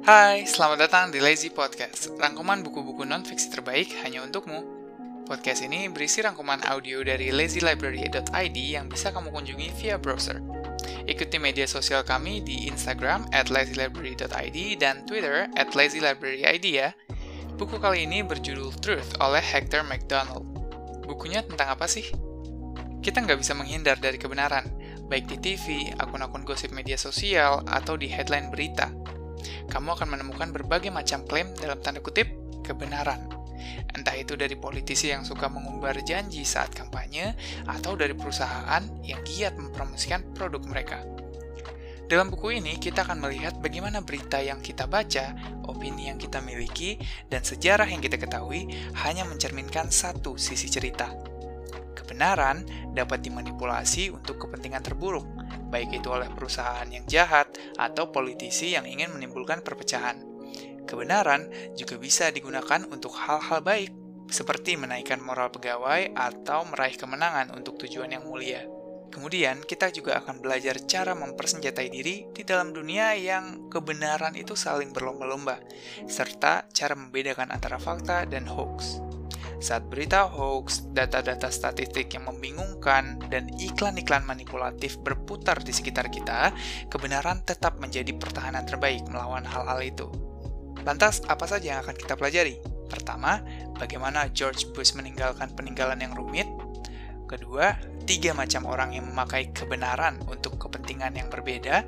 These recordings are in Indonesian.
Hai, selamat datang di Lazy Podcast, rangkuman buku-buku non-fiksi terbaik hanya untukmu. Podcast ini berisi rangkuman audio dari lazylibrary.id yang bisa kamu kunjungi via browser. Ikuti media sosial kami di Instagram at lazylibrary.id dan Twitter at lazylibraryid ya. Buku kali ini berjudul Truth oleh Hector McDonald. Bukunya tentang apa sih? Kita nggak bisa menghindar dari kebenaran, baik di TV, akun-akun gosip media sosial, atau di headline berita. Kamu akan menemukan berbagai macam klaim dalam tanda kutip kebenaran. Entah itu dari politisi yang suka mengumbar janji saat kampanye, atau dari perusahaan yang giat mempromosikan produk mereka. Dalam buku ini, kita akan melihat bagaimana berita yang kita baca, opini yang kita miliki, dan sejarah yang kita ketahui hanya mencerminkan satu sisi cerita. Kebenaran dapat dimanipulasi untuk kepentingan terburuk, baik itu oleh perusahaan yang jahat atau politisi yang ingin menimbulkan perpecahan. Kebenaran juga bisa digunakan untuk hal-hal baik, seperti menaikkan moral pegawai atau meraih kemenangan untuk tujuan yang mulia. Kemudian, kita juga akan belajar cara mempersenjatai diri di dalam dunia yang kebenaran itu saling berlomba-lomba, serta cara membedakan antara fakta dan hoax. Saat berita hoax, data-data statistik yang membingungkan, dan iklan-iklan manipulatif berputar di sekitar kita, kebenaran tetap menjadi pertahanan terbaik melawan hal-hal itu. Lantas, apa saja yang akan kita pelajari? Pertama, bagaimana George Bush meninggalkan peninggalan yang rumit. Kedua, tiga macam orang yang memakai kebenaran untuk kepentingan yang berbeda.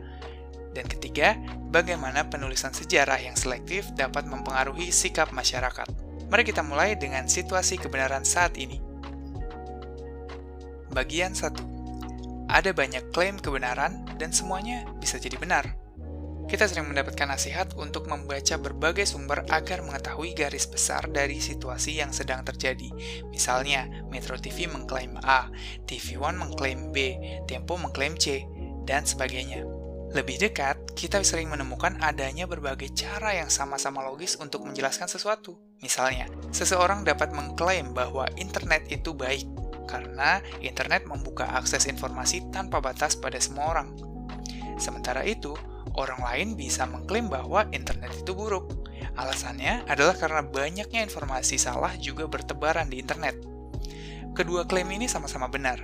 Dan ketiga, bagaimana penulisan sejarah yang selektif dapat mempengaruhi sikap masyarakat. Mari kita mulai dengan situasi kebenaran saat ini. Bagian 1. Ada banyak klaim kebenaran dan semuanya bisa jadi benar. Kita sering mendapatkan nasihat untuk membaca berbagai sumber agar mengetahui garis besar dari situasi yang sedang terjadi. Misalnya, Metro TV mengklaim A, TV One mengklaim B, Tempo mengklaim C, dan sebagainya. Lebih dekat, kita sering menemukan adanya berbagai cara yang sama-sama logis untuk menjelaskan sesuatu. Misalnya, seseorang dapat mengklaim bahwa internet itu baik karena internet membuka akses informasi tanpa batas pada semua orang. Sementara itu, orang lain bisa mengklaim bahwa internet itu buruk. Alasannya adalah karena banyaknya informasi salah juga bertebaran di internet. Kedua klaim ini sama-sama benar,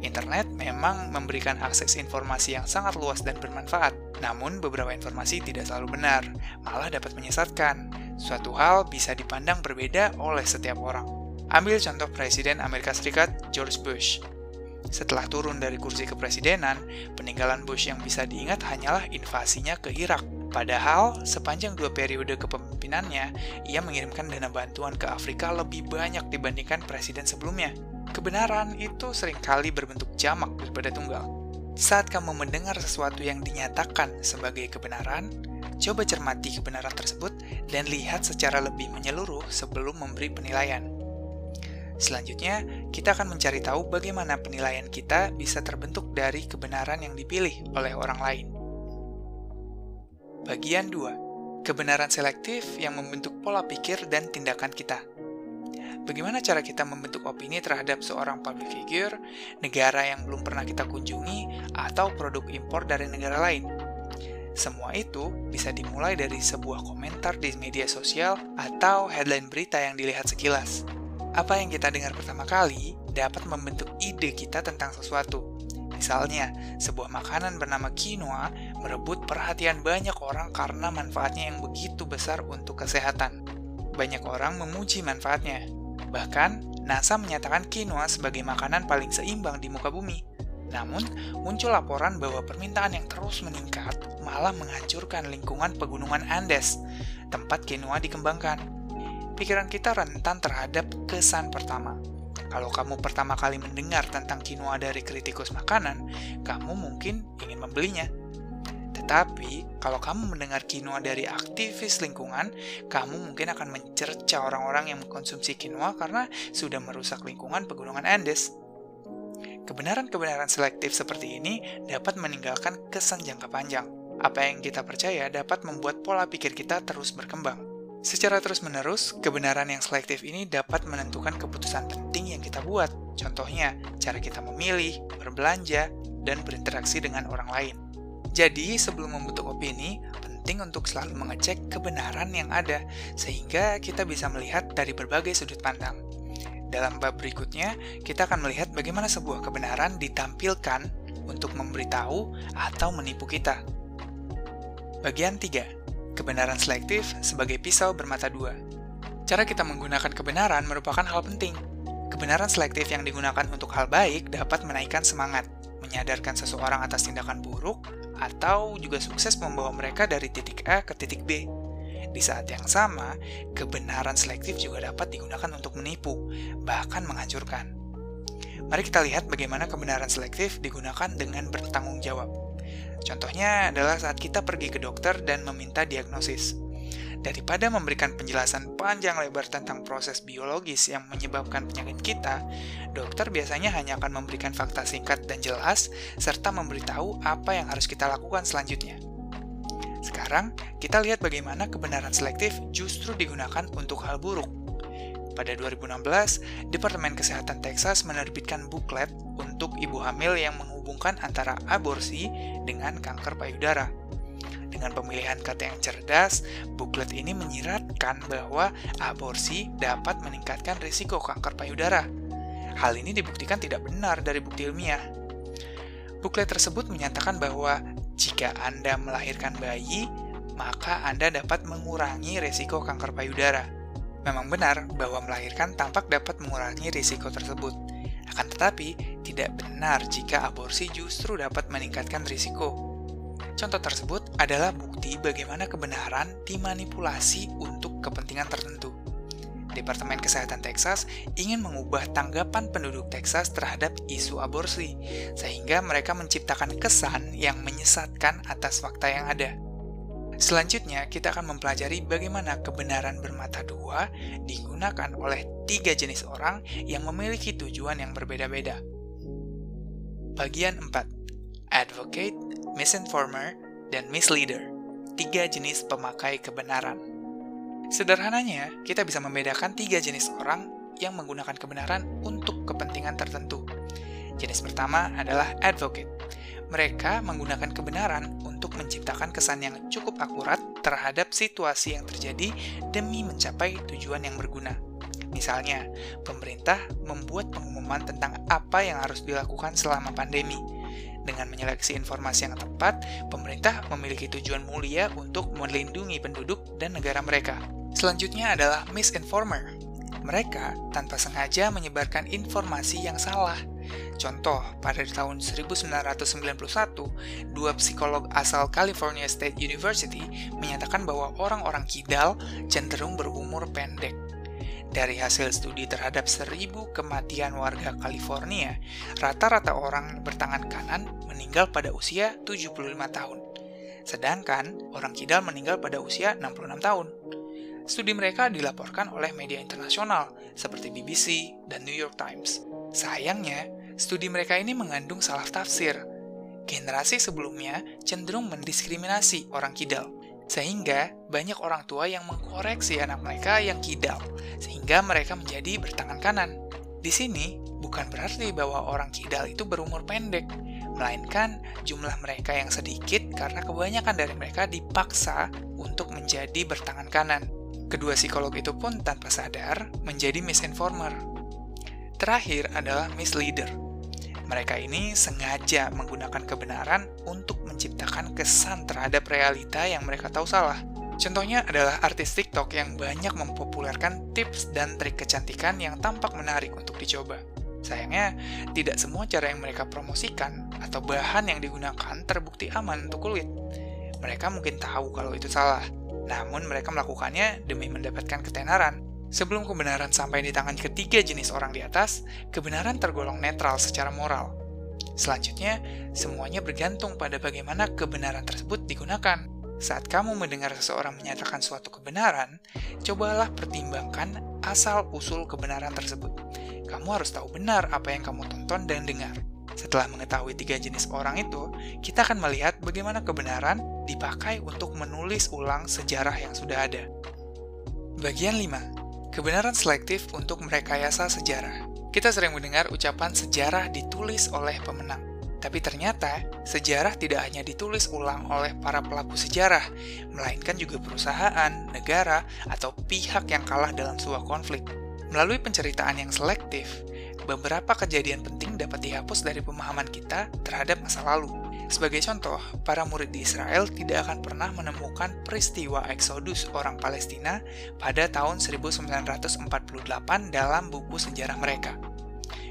Internet memang memberikan akses informasi yang sangat luas dan bermanfaat, namun beberapa informasi tidak selalu benar, malah dapat menyesatkan. Suatu hal bisa dipandang berbeda oleh setiap orang. Ambil contoh Presiden Amerika Serikat George Bush. Setelah turun dari kursi kepresidenan, peninggalan Bush yang bisa diingat hanyalah invasinya ke Irak. Padahal, sepanjang dua periode kepemimpinannya, ia mengirimkan dana bantuan ke Afrika lebih banyak dibandingkan presiden sebelumnya kebenaran itu sering kali berbentuk jamak daripada tunggal. Saat kamu mendengar sesuatu yang dinyatakan sebagai kebenaran, coba cermati kebenaran tersebut dan lihat secara lebih menyeluruh sebelum memberi penilaian. Selanjutnya, kita akan mencari tahu bagaimana penilaian kita bisa terbentuk dari kebenaran yang dipilih oleh orang lain. Bagian 2. Kebenaran selektif yang membentuk pola pikir dan tindakan kita bagaimana cara kita membentuk opini terhadap seorang public figure, negara yang belum pernah kita kunjungi, atau produk impor dari negara lain. Semua itu bisa dimulai dari sebuah komentar di media sosial atau headline berita yang dilihat sekilas. Apa yang kita dengar pertama kali dapat membentuk ide kita tentang sesuatu. Misalnya, sebuah makanan bernama quinoa merebut perhatian banyak orang karena manfaatnya yang begitu besar untuk kesehatan. Banyak orang memuji manfaatnya, Bahkan, NASA menyatakan quinoa sebagai makanan paling seimbang di muka bumi. Namun, muncul laporan bahwa permintaan yang terus meningkat malah menghancurkan lingkungan pegunungan Andes, tempat quinoa dikembangkan. Pikiran kita rentan terhadap kesan pertama. Kalau kamu pertama kali mendengar tentang quinoa dari kritikus makanan, kamu mungkin ingin membelinya. Tetapi, kalau kamu mendengar quinoa dari aktivis lingkungan, kamu mungkin akan mencerca orang-orang yang mengkonsumsi quinoa karena sudah merusak lingkungan pegunungan Andes. Kebenaran-kebenaran selektif seperti ini dapat meninggalkan kesan jangka panjang. Apa yang kita percaya dapat membuat pola pikir kita terus berkembang. Secara terus-menerus, kebenaran yang selektif ini dapat menentukan keputusan penting yang kita buat. Contohnya, cara kita memilih, berbelanja, dan berinteraksi dengan orang lain. Jadi, sebelum membentuk opini, penting untuk selalu mengecek kebenaran yang ada, sehingga kita bisa melihat dari berbagai sudut pandang. Dalam bab berikutnya, kita akan melihat bagaimana sebuah kebenaran ditampilkan untuk memberitahu atau menipu kita. Bagian 3. Kebenaran selektif sebagai pisau bermata dua. Cara kita menggunakan kebenaran merupakan hal penting. Kebenaran selektif yang digunakan untuk hal baik dapat menaikkan semangat, menyadarkan seseorang atas tindakan buruk, atau juga sukses membawa mereka dari titik A ke titik B. Di saat yang sama, kebenaran selektif juga dapat digunakan untuk menipu, bahkan menghancurkan. Mari kita lihat bagaimana kebenaran selektif digunakan dengan bertanggung jawab. Contohnya adalah saat kita pergi ke dokter dan meminta diagnosis. Daripada memberikan penjelasan panjang lebar tentang proses biologis yang menyebabkan penyakit kita, dokter biasanya hanya akan memberikan fakta singkat dan jelas, serta memberitahu apa yang harus kita lakukan selanjutnya. Sekarang, kita lihat bagaimana kebenaran selektif justru digunakan untuk hal buruk. Pada 2016, Departemen Kesehatan Texas menerbitkan buklet untuk ibu hamil yang menghubungkan antara aborsi dengan kanker payudara. Dengan pemilihan kata yang cerdas, buklet ini menyiratkan bahwa aborsi dapat meningkatkan risiko kanker payudara. Hal ini dibuktikan tidak benar dari bukti ilmiah. Buklet tersebut menyatakan bahwa jika Anda melahirkan bayi, maka Anda dapat mengurangi risiko kanker payudara. Memang benar bahwa melahirkan tampak dapat mengurangi risiko tersebut. Akan tetapi, tidak benar jika aborsi justru dapat meningkatkan risiko. Contoh tersebut adalah bukti bagaimana kebenaran dimanipulasi untuk kepentingan tertentu. Departemen Kesehatan Texas ingin mengubah tanggapan penduduk Texas terhadap isu aborsi, sehingga mereka menciptakan kesan yang menyesatkan atas fakta yang ada. Selanjutnya, kita akan mempelajari bagaimana kebenaran bermata dua digunakan oleh tiga jenis orang yang memiliki tujuan yang berbeda-beda. Bagian 4 advocate, misinformer, dan misleader. Tiga jenis pemakai kebenaran. Sederhananya, kita bisa membedakan tiga jenis orang yang menggunakan kebenaran untuk kepentingan tertentu. Jenis pertama adalah advocate. Mereka menggunakan kebenaran untuk menciptakan kesan yang cukup akurat terhadap situasi yang terjadi demi mencapai tujuan yang berguna. Misalnya, pemerintah membuat pengumuman tentang apa yang harus dilakukan selama pandemi, dengan menyeleksi informasi yang tepat, pemerintah memiliki tujuan mulia untuk melindungi penduduk dan negara mereka. Selanjutnya adalah misinformer. Mereka tanpa sengaja menyebarkan informasi yang salah. Contoh, pada tahun 1991, dua psikolog asal California State University menyatakan bahwa orang-orang kidal cenderung berumur pendek. Dari hasil studi terhadap 1000 kematian warga California, rata-rata orang bertangan kanan meninggal pada usia 75 tahun. Sedangkan orang kidal meninggal pada usia 66 tahun. Studi mereka dilaporkan oleh media internasional seperti BBC dan New York Times. Sayangnya, studi mereka ini mengandung salah tafsir. Generasi sebelumnya cenderung mendiskriminasi orang kidal sehingga banyak orang tua yang mengkoreksi anak mereka yang kidal, sehingga mereka menjadi bertangan kanan. Di sini, bukan berarti bahwa orang kidal itu berumur pendek, melainkan jumlah mereka yang sedikit karena kebanyakan dari mereka dipaksa untuk menjadi bertangan kanan. Kedua psikolog itu pun tanpa sadar menjadi misinformer. Terakhir adalah misleader. Mereka ini sengaja menggunakan kebenaran untuk menciptakan kesan terhadap realita yang mereka tahu salah. Contohnya adalah artis TikTok yang banyak mempopulerkan tips dan trik kecantikan yang tampak menarik untuk dicoba. Sayangnya, tidak semua cara yang mereka promosikan atau bahan yang digunakan terbukti aman untuk kulit. Mereka mungkin tahu kalau itu salah, namun mereka melakukannya demi mendapatkan ketenaran. Sebelum kebenaran sampai di tangan ketiga jenis orang di atas, kebenaran tergolong netral secara moral. Selanjutnya, semuanya bergantung pada bagaimana kebenaran tersebut digunakan. Saat kamu mendengar seseorang menyatakan suatu kebenaran, cobalah pertimbangkan asal-usul kebenaran tersebut. Kamu harus tahu benar apa yang kamu tonton dan dengar. Setelah mengetahui tiga jenis orang itu, kita akan melihat bagaimana kebenaran dipakai untuk menulis ulang sejarah yang sudah ada. Bagian 5 Kebenaran selektif untuk merekayasa sejarah. Kita sering mendengar ucapan sejarah ditulis oleh pemenang. Tapi ternyata, sejarah tidak hanya ditulis ulang oleh para pelaku sejarah, melainkan juga perusahaan, negara, atau pihak yang kalah dalam sebuah konflik. Melalui penceritaan yang selektif, beberapa kejadian penting dapat dihapus dari pemahaman kita terhadap masa lalu. Sebagai contoh, para murid di Israel tidak akan pernah menemukan peristiwa eksodus orang Palestina pada tahun 1948 dalam buku sejarah mereka.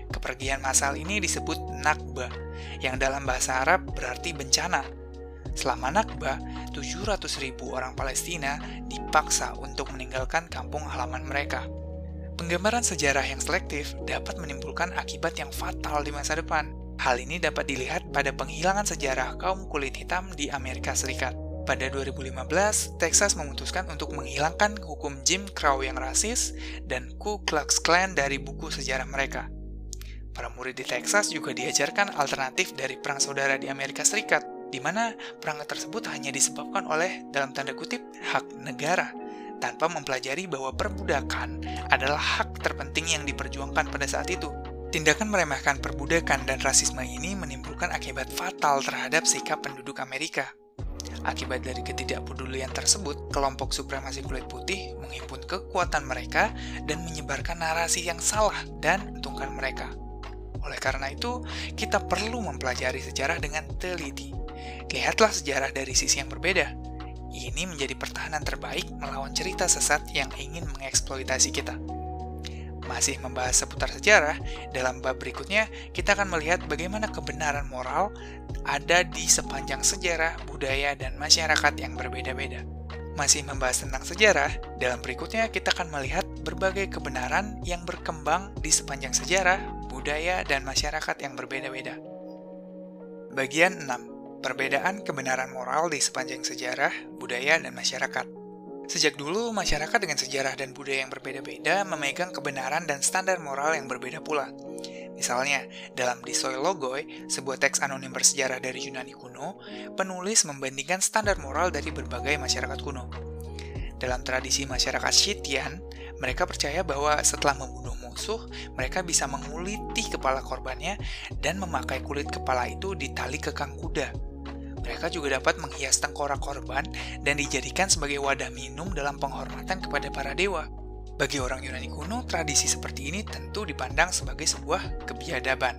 Kepergian massal ini disebut Nakba, yang dalam bahasa Arab berarti bencana. Selama Nakba, 700 ribu orang Palestina dipaksa untuk meninggalkan kampung halaman mereka. Penggambaran sejarah yang selektif dapat menimbulkan akibat yang fatal di masa depan. Hal ini dapat dilihat pada penghilangan sejarah kaum kulit hitam di Amerika Serikat. Pada 2015, Texas memutuskan untuk menghilangkan hukum Jim Crow yang rasis dan Ku Klux Klan dari buku sejarah mereka. Para murid di Texas juga diajarkan alternatif dari perang saudara di Amerika Serikat, di mana perang tersebut hanya disebabkan oleh, dalam tanda kutip, hak negara, tanpa mempelajari bahwa perbudakan adalah hak terpenting yang diperjuangkan pada saat itu. Tindakan meremehkan perbudakan dan rasisme ini menimbulkan akibat fatal terhadap sikap penduduk Amerika. Akibat dari ketidakpedulian tersebut, kelompok supremasi kulit putih menghimpun kekuatan mereka dan menyebarkan narasi yang salah dan untungkan mereka. Oleh karena itu, kita perlu mempelajari sejarah dengan teliti. Lihatlah sejarah dari sisi yang berbeda. Ini menjadi pertahanan terbaik melawan cerita sesat yang ingin mengeksploitasi kita. Masih membahas seputar sejarah, dalam bab berikutnya kita akan melihat bagaimana kebenaran moral ada di sepanjang sejarah, budaya, dan masyarakat yang berbeda-beda. Masih membahas tentang sejarah, dalam berikutnya kita akan melihat berbagai kebenaran yang berkembang di sepanjang sejarah, budaya, dan masyarakat yang berbeda-beda. Bagian 6. Perbedaan kebenaran moral di sepanjang sejarah, budaya, dan masyarakat. Sejak dulu, masyarakat dengan sejarah dan budaya yang berbeda-beda memegang kebenaran dan standar moral yang berbeda pula. Misalnya, dalam Disoy Logoi, sebuah teks anonim bersejarah dari Yunani kuno, penulis membandingkan standar moral dari berbagai masyarakat kuno. Dalam tradisi masyarakat Scythian, mereka percaya bahwa setelah membunuh musuh, mereka bisa menguliti kepala korbannya dan memakai kulit kepala itu ditali ke kang kuda. Mereka juga dapat menghias tengkorak korban dan dijadikan sebagai wadah minum dalam penghormatan kepada para dewa. Bagi orang Yunani kuno, tradisi seperti ini tentu dipandang sebagai sebuah kebiadaban,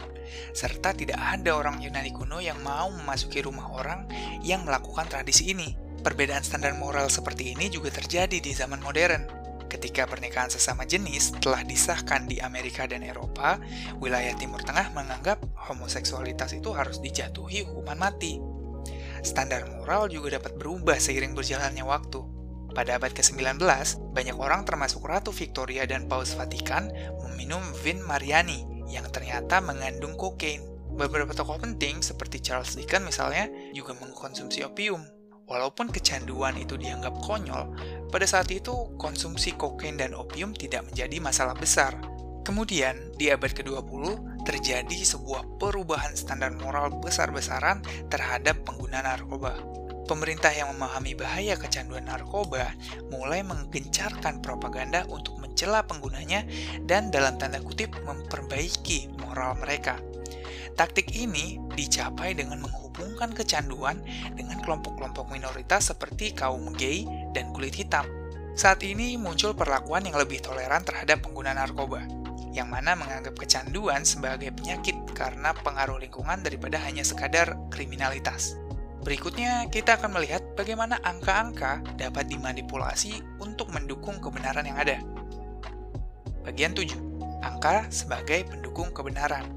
serta tidak ada orang Yunani kuno yang mau memasuki rumah orang yang melakukan tradisi ini. Perbedaan standar moral seperti ini juga terjadi di zaman modern. Ketika pernikahan sesama jenis telah disahkan di Amerika dan Eropa, wilayah Timur Tengah menganggap homoseksualitas itu harus dijatuhi hukuman mati. Standar moral juga dapat berubah seiring berjalannya waktu. Pada abad ke-19, banyak orang termasuk Ratu Victoria dan Paus Vatikan meminum Vin Mariani yang ternyata mengandung kokain. Beberapa tokoh penting seperti Charles Dickens misalnya juga mengkonsumsi opium. Walaupun kecanduan itu dianggap konyol, pada saat itu konsumsi kokain dan opium tidak menjadi masalah besar. Kemudian, di abad ke-20, terjadi sebuah perubahan standar moral besar-besaran terhadap pengguna narkoba. Pemerintah yang memahami bahaya kecanduan narkoba mulai menggencarkan propaganda untuk mencela penggunanya dan dalam tanda kutip memperbaiki moral mereka. Taktik ini dicapai dengan menghubungkan kecanduan dengan kelompok-kelompok minoritas seperti kaum gay dan kulit hitam. Saat ini muncul perlakuan yang lebih toleran terhadap pengguna narkoba, yang mana menganggap kecanduan sebagai penyakit karena pengaruh lingkungan daripada hanya sekadar kriminalitas. Berikutnya, kita akan melihat bagaimana angka-angka dapat dimanipulasi untuk mendukung kebenaran yang ada. Bagian 7. Angka sebagai pendukung kebenaran.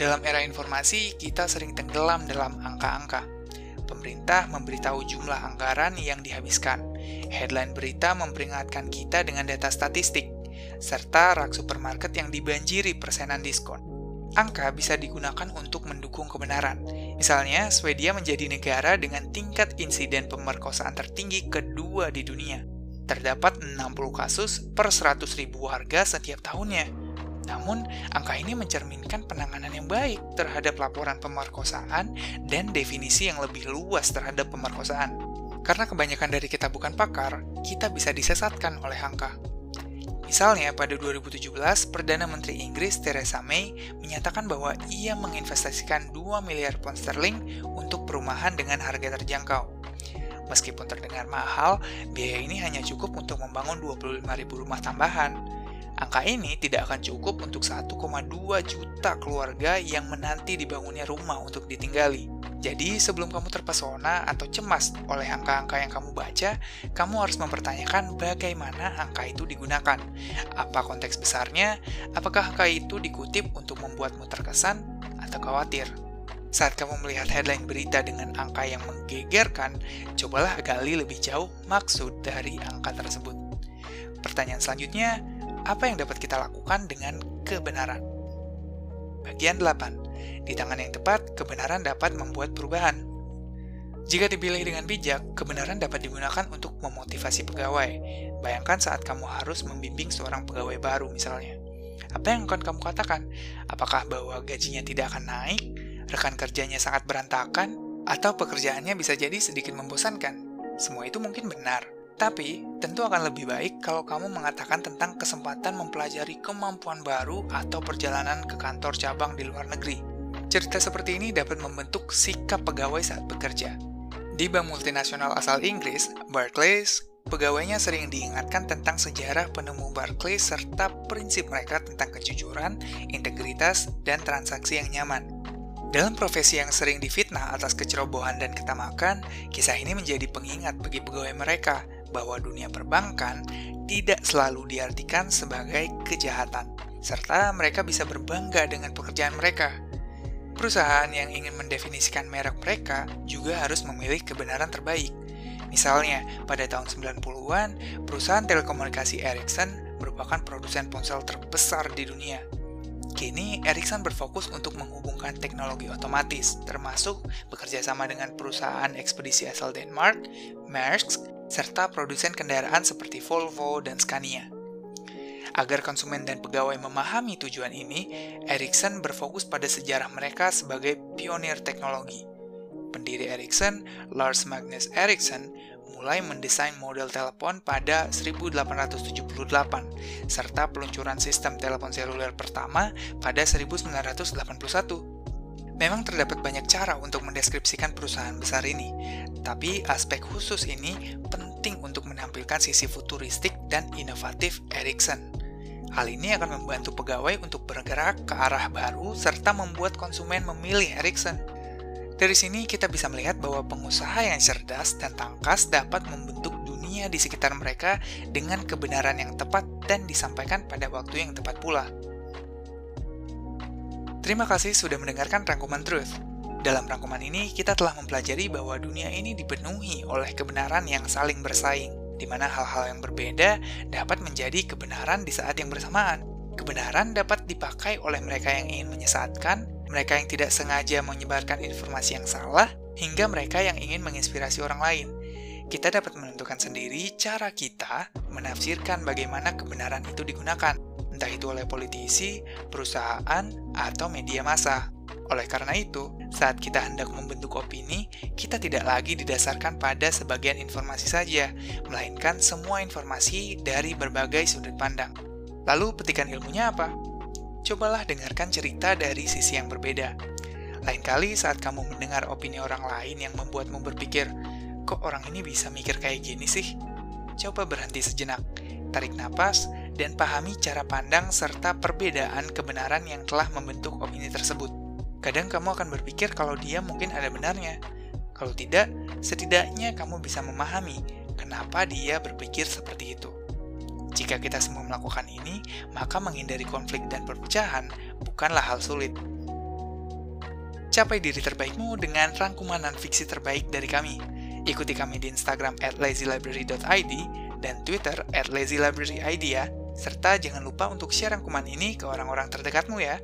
Dalam era informasi, kita sering tenggelam dalam angka-angka. Pemerintah memberitahu jumlah anggaran yang dihabiskan. Headline berita memperingatkan kita dengan data statistik, serta rak supermarket yang dibanjiri persenan diskon. Angka bisa digunakan untuk mendukung kebenaran. Misalnya, Swedia menjadi negara dengan tingkat insiden pemerkosaan tertinggi kedua di dunia. Terdapat 60 kasus per 100 ribu warga setiap tahunnya namun, angka ini mencerminkan penanganan yang baik terhadap laporan pemerkosaan dan definisi yang lebih luas terhadap pemerkosaan. Karena kebanyakan dari kita bukan pakar, kita bisa disesatkan oleh angka. Misalnya, pada 2017, Perdana Menteri Inggris Theresa May menyatakan bahwa ia menginvestasikan 2 miliar pound sterling untuk perumahan dengan harga terjangkau. Meskipun terdengar mahal, biaya ini hanya cukup untuk membangun 25.000 rumah tambahan. Angka ini tidak akan cukup untuk 1,2 juta keluarga yang menanti dibangunnya rumah untuk ditinggali. Jadi, sebelum kamu terpesona atau cemas oleh angka-angka yang kamu baca, kamu harus mempertanyakan bagaimana angka itu digunakan. Apa konteks besarnya? Apakah angka itu dikutip untuk membuatmu terkesan atau khawatir? Saat kamu melihat headline berita dengan angka yang menggegerkan, cobalah gali lebih jauh maksud dari angka tersebut. Pertanyaan selanjutnya, apa yang dapat kita lakukan dengan kebenaran? Bagian 8 di tangan yang tepat, kebenaran dapat membuat perubahan. Jika dipilih dengan bijak, kebenaran dapat digunakan untuk memotivasi pegawai. Bayangkan saat kamu harus membimbing seorang pegawai baru misalnya. Apa yang akan kamu katakan? Apakah bahwa gajinya tidak akan naik, rekan kerjanya sangat berantakan, atau pekerjaannya bisa jadi sedikit membosankan? Semua itu mungkin benar. Tapi, tentu akan lebih baik kalau kamu mengatakan tentang kesempatan mempelajari kemampuan baru atau perjalanan ke kantor cabang di luar negeri. Cerita seperti ini dapat membentuk sikap pegawai saat bekerja. Di bank multinasional asal Inggris, Barclays, pegawainya sering diingatkan tentang sejarah penemu Barclays serta prinsip mereka tentang kejujuran, integritas, dan transaksi yang nyaman. Dalam profesi yang sering difitnah atas kecerobohan dan ketamakan, kisah ini menjadi pengingat bagi pegawai mereka bahwa dunia perbankan tidak selalu diartikan sebagai kejahatan, serta mereka bisa berbangga dengan pekerjaan mereka. Perusahaan yang ingin mendefinisikan merek mereka juga harus memilih kebenaran terbaik. Misalnya, pada tahun 90-an, perusahaan telekomunikasi Ericsson merupakan produsen ponsel terbesar di dunia. Kini, Ericsson berfokus untuk menghubungkan teknologi otomatis, termasuk bekerja sama dengan perusahaan ekspedisi asal Denmark, Maersk, serta produsen kendaraan seperti Volvo dan Scania. Agar konsumen dan pegawai memahami tujuan ini, Ericsson berfokus pada sejarah mereka sebagai pionir teknologi. Pendiri Ericsson, Lars Magnus Ericsson, mulai mendesain model telepon pada 1878, serta peluncuran sistem telepon seluler pertama pada 1981. Memang terdapat banyak cara untuk mendeskripsikan perusahaan besar ini, tapi aspek khusus ini penting untuk menampilkan sisi futuristik dan inovatif Ericsson. Hal ini akan membantu pegawai untuk bergerak ke arah baru serta membuat konsumen memilih Ericsson. Dari sini kita bisa melihat bahwa pengusaha yang cerdas dan tangkas dapat membentuk dunia di sekitar mereka dengan kebenaran yang tepat dan disampaikan pada waktu yang tepat pula. Terima kasih sudah mendengarkan rangkuman Truth. Dalam rangkuman ini, kita telah mempelajari bahwa dunia ini dipenuhi oleh kebenaran yang saling bersaing di mana hal-hal yang berbeda dapat menjadi kebenaran di saat yang bersamaan. Kebenaran dapat dipakai oleh mereka yang ingin menyesatkan, mereka yang tidak sengaja menyebarkan informasi yang salah, hingga mereka yang ingin menginspirasi orang lain. Kita dapat menentukan sendiri cara kita menafsirkan bagaimana kebenaran itu digunakan, entah itu oleh politisi, perusahaan, atau media massa. Oleh karena itu, saat kita hendak membentuk opini, kita tidak lagi didasarkan pada sebagian informasi saja, melainkan semua informasi dari berbagai sudut pandang. Lalu petikan ilmunya apa? Cobalah dengarkan cerita dari sisi yang berbeda. Lain kali saat kamu mendengar opini orang lain yang membuatmu berpikir, kok orang ini bisa mikir kayak gini sih? Coba berhenti sejenak, tarik napas, dan pahami cara pandang serta perbedaan kebenaran yang telah membentuk opini tersebut. Kadang kamu akan berpikir kalau dia mungkin ada benarnya. Kalau tidak, setidaknya kamu bisa memahami kenapa dia berpikir seperti itu. Jika kita semua melakukan ini, maka menghindari konflik dan perpecahan bukanlah hal sulit. Capai diri terbaikmu dengan rangkuman fiksi terbaik dari kami. Ikuti kami di Instagram at lazylibrary.id dan Twitter at lazylibraryid ya. Serta jangan lupa untuk share rangkuman ini ke orang-orang terdekatmu ya.